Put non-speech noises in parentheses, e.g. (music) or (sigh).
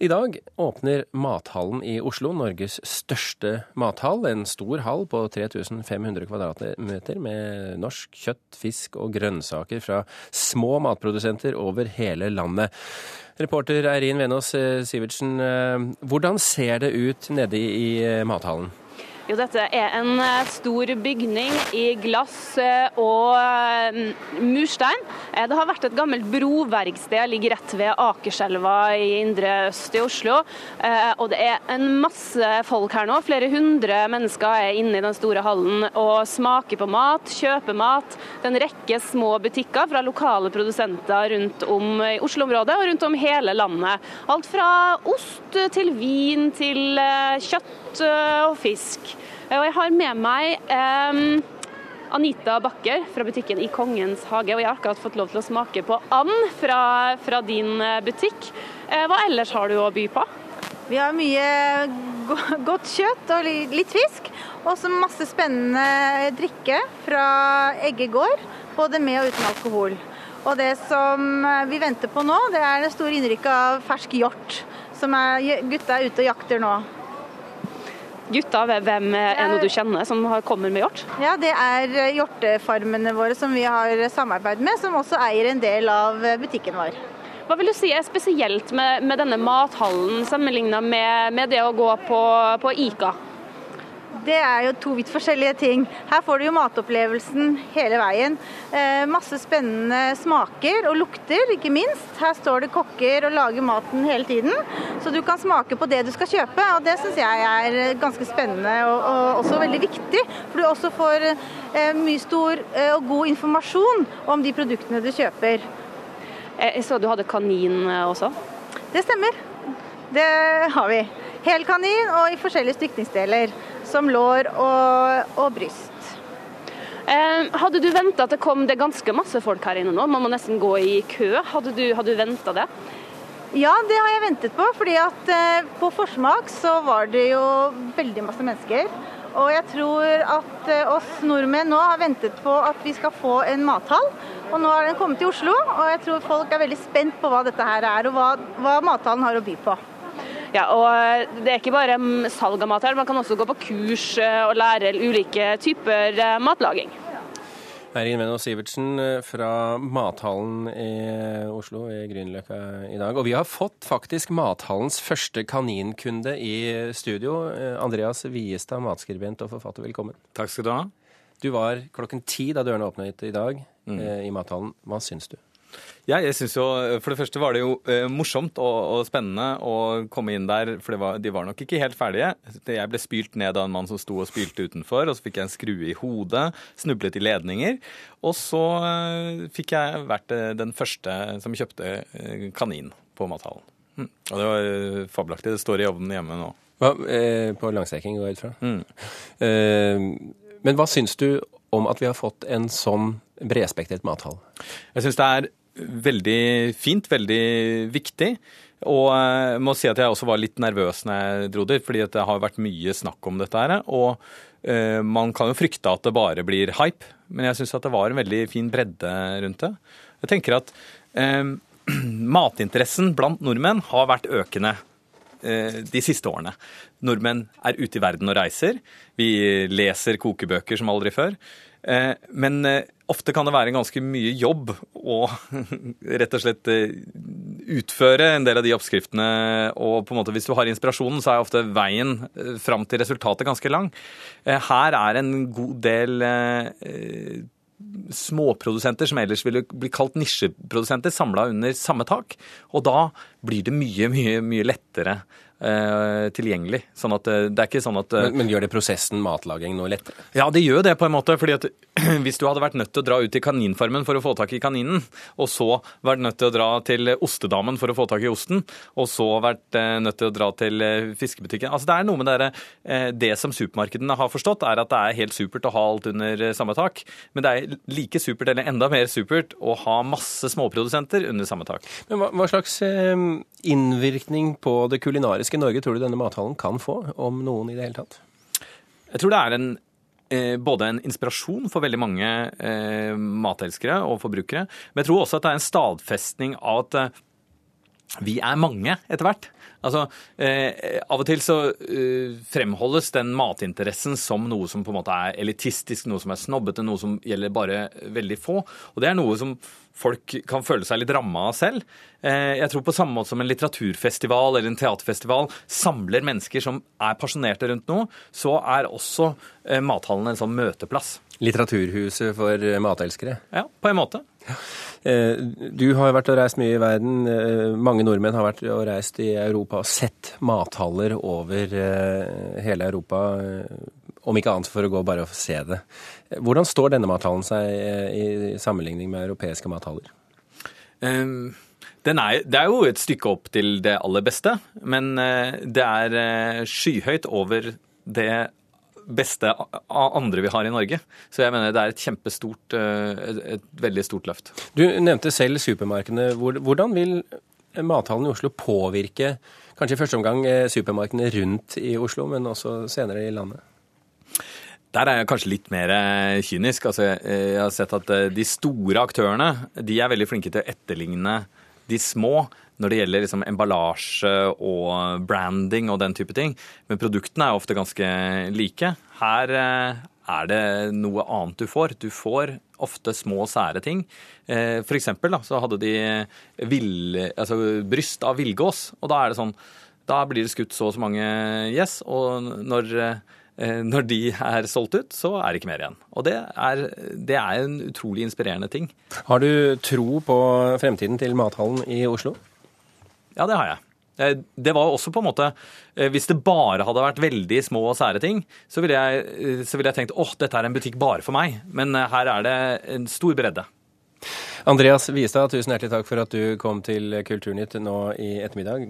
I dag åpner Mathallen i Oslo, Norges største mathall. En stor hall på 3500 kvadratmeter med norsk kjøtt, fisk og grønnsaker fra små matprodusenter over hele landet. Reporter Eirin Venås eh, Sivertsen, eh, hvordan ser det ut nede i mathallen? Jo, dette er en eh, stor bygning i glass eh, og eh, murstein. Det har vært et gammelt broverksted, ligger rett ved Akerselva i indre øst i Oslo. Og det er en masse folk her nå. Flere hundre mennesker er inne i den store hallen og smaker på mat, kjøper mat. Det er en rekke små butikker fra lokale produsenter rundt om i Oslo-området og rundt om hele landet. Alt fra ost til vin til kjøtt og fisk. Og jeg har med meg um, Anita Bakker fra butikken i Kongens hage, og jeg har akkurat fått lov til å smake på and fra, fra din eh, butikk. Eh, hva ellers har du å by på? Vi har mye godt kjøtt og litt fisk. Og så masse spennende drikke fra Eggegård, både med og uten alkohol. Og det som eh, vi venter på nå, det er det store innrykket av fersk hjort, som er, gutta er ute og jakter nå. Gutta, hvem er noe du kjenner som kommer med hjort? Ja, Det er eh, hjortefarmene våre som vi har samarbeid med, som også eier en del av eh, butikken vår. Hva vil du si er spesielt med, med denne mathallen sammenlignet med, med, det å gå på, på Ica? Det er jo to vidt forskjellige ting. Her får du jo matopplevelsen hele veien. Eh, masse spennende smaker og lukter, ikke minst. Her står det kokker og lager maten hele tiden. Så du kan smake på det du skal kjøpe, og det syns jeg er ganske spennende og, og, også veldig viktig. For du også får eh, mye stor eh, og god informasjon om de produktene du kjøper. Jeg så du hadde kanin eh, også? Det stemmer. Det har vi. Hel kanin og i forskjellige stykningsdeler som lår og, og bryst. Eh, hadde du venta at det kom det ganske masse folk her inne nå? Man må nesten gå i kø. Hadde du, hadde du venta det? Ja, det har jeg ventet på. fordi at eh, på forsmak så var det jo veldig masse mennesker. Og jeg tror at eh, oss nordmenn nå har ventet på at vi skal få en mathall. Og nå har den kommet til Oslo, og jeg tror folk er veldig spent på hva dette her er, og hva, hva mathallen har å by på. Ja, og eh, Det er ikke bare salg av mat her, man kan også gå på kurs eh, og lære ulike typer eh, matlaging. Eirin Venno Sivertsen fra Mathallen i Oslo i Grünerløkka i dag. Og vi har fått faktisk Mathallens første kaninkunde i studio. Andreas Viestad, matskribent og forfatter, velkommen. Takk skal du ha. Du var klokken ti da dørene åpnet i dag mm. i Mathallen. Hva syns du? Ja, jeg synes jo, For det første var det jo eh, morsomt og, og, spennende å komme inn der, for var, de var nok ikke helt ferdige. Jeg ble spylt ned av en mann som sto og spylte utenfor, og så fikk jeg en skrue i hodet, snublet i ledninger. Og så eh, fikk jeg vært eh, den første som kjøpte eh, kanin på mathallen. Mm. Og det var eh, fabelaktig. Det står i ovnen hjemme nå. Hva, eh, på langsteking, går jeg ut fra. Mm. men hva syns du om at vi har fått en sånn bredspektret mathall? Jeg syns det er veldig fint, veldig viktig. Og jeg må si at jeg også var litt nervøs når jeg dro dit, fordi det har vært mye snakk om dette her. Og uh, man kan jo frykte at det bare blir hype, men jeg syns at det var en veldig fin bredde rundt det. Jeg tenker at uh, (clears throat) matinteressen blant nordmenn har vært økende de siste årene. Nordmenn er ute i verden og reiser. Vi leser kokebøker som aldri før. Men ofte kan det være ganske mye jobb å (laughs) rett og slett eh, utføre en del av de oppskriftene. Og på en måte hvis du har inspirasjonen, så er ofte veien eh, fram til resultatet ganske lang. Eh, her er en god del småprodusenter som ellers ville bli kalt nisjeprodusenter, samla under samme tak. Og da blir det mye, mye, mye lettere Eh, tilgjengelig. Sånn at eh, det er ikke sånn at eh, men, men, gjør det prosessen matlaging noe lettere? Ja, det gjør det på en måte. fordi at (clears throat) hvis du hadde vært nødt til å dra ut til kaninfarmen for å få tak i kaninen, og så vært nødt til å dra til ostedamen for å få tak i osten, og så vært nødt til å dra til fiskebutikken Altså det er noe med det Det som supermarkedene har forstått, er at det er helt supert å ha alt under samme tak. Men det er like supert, eller enda mer supert, å ha masse småprodusenter under samme tak. Men hva, hva slags innvirkning på det kulinariske fantastiske Norge tror du denne mathallen kan få, om noen i det hele tatt? Jeg tror det er en, eh, både en inspirasjon for veldig mange eh, matelskere og forbrukere, men jeg tror også at det er en stadfestning av at vi er mange etter hvert. Altså, eh, Av og til så eh, fremholdes den matinteressen som noe som på en måte er elitistisk, noe som er snobbete, noe som gjelder bare veldig få. Og det er noe som folk kan føle seg litt ramma av selv. Eh, jeg tror på samme måte som en litteraturfestival eller en teaterfestival samler mennesker som er pasjonerte rundt noe, så er også eh, mathallen en sånn møteplass. Litteraturhuset for matelskere? Ja, på en måte. Eh, du har vært og reist mye i verden. Mange nordmenn har vært og reist i Europa og sett mathaller over hele Europa. Om ikke annet for å gå bare og se det. Hvordan står denne mathallen seg i sammenligning med europeiske mathaller? Um er, det er jo et stykke opp til det aller beste, men det er skyhøyt over det beste andre vi har i Norge. Så jeg mener det er et kjempestort, et, et veldig stort løft. Du nevnte selv supermarkedene. Hvordan vil mathallen i Oslo påvirke kanskje i første omgang supermarkedene rundt i Oslo, men også senere i landet? Der er jeg kanskje litt mer kynisk. Altså, jeg har sett at de store aktørene de er veldig flinke til å etterligne de små når det gjelder liksom emballasje og branding og den type ting. Men produktene er ofte ganske like. Her eh, er det noe annet du får. Du får ofte små, sære ting. Eh, for eksempel da, så hadde de vill, altså, bryst av villgås, og da er det sånn Da blir det skutt så og så mange gjess, og når eh, når de er solgt ut, så er det ikke mer igjen. Og det er, det er, en utrolig inspirerende ting. Har du tro på fremtiden til mathallen i Oslo? Ja, det har jeg. Eh, det var jo også på en måte eh, Hvis det bare hadde vært veldig små og sære ting, så ville jeg, eh, så ville jeg tenkt åh, dette er en butikk bare for meg. Men her er det en stor bredde. Andreas Vistad, tusen hjertelig takk for at du kom til Kulturnytt nå i ettermiddag.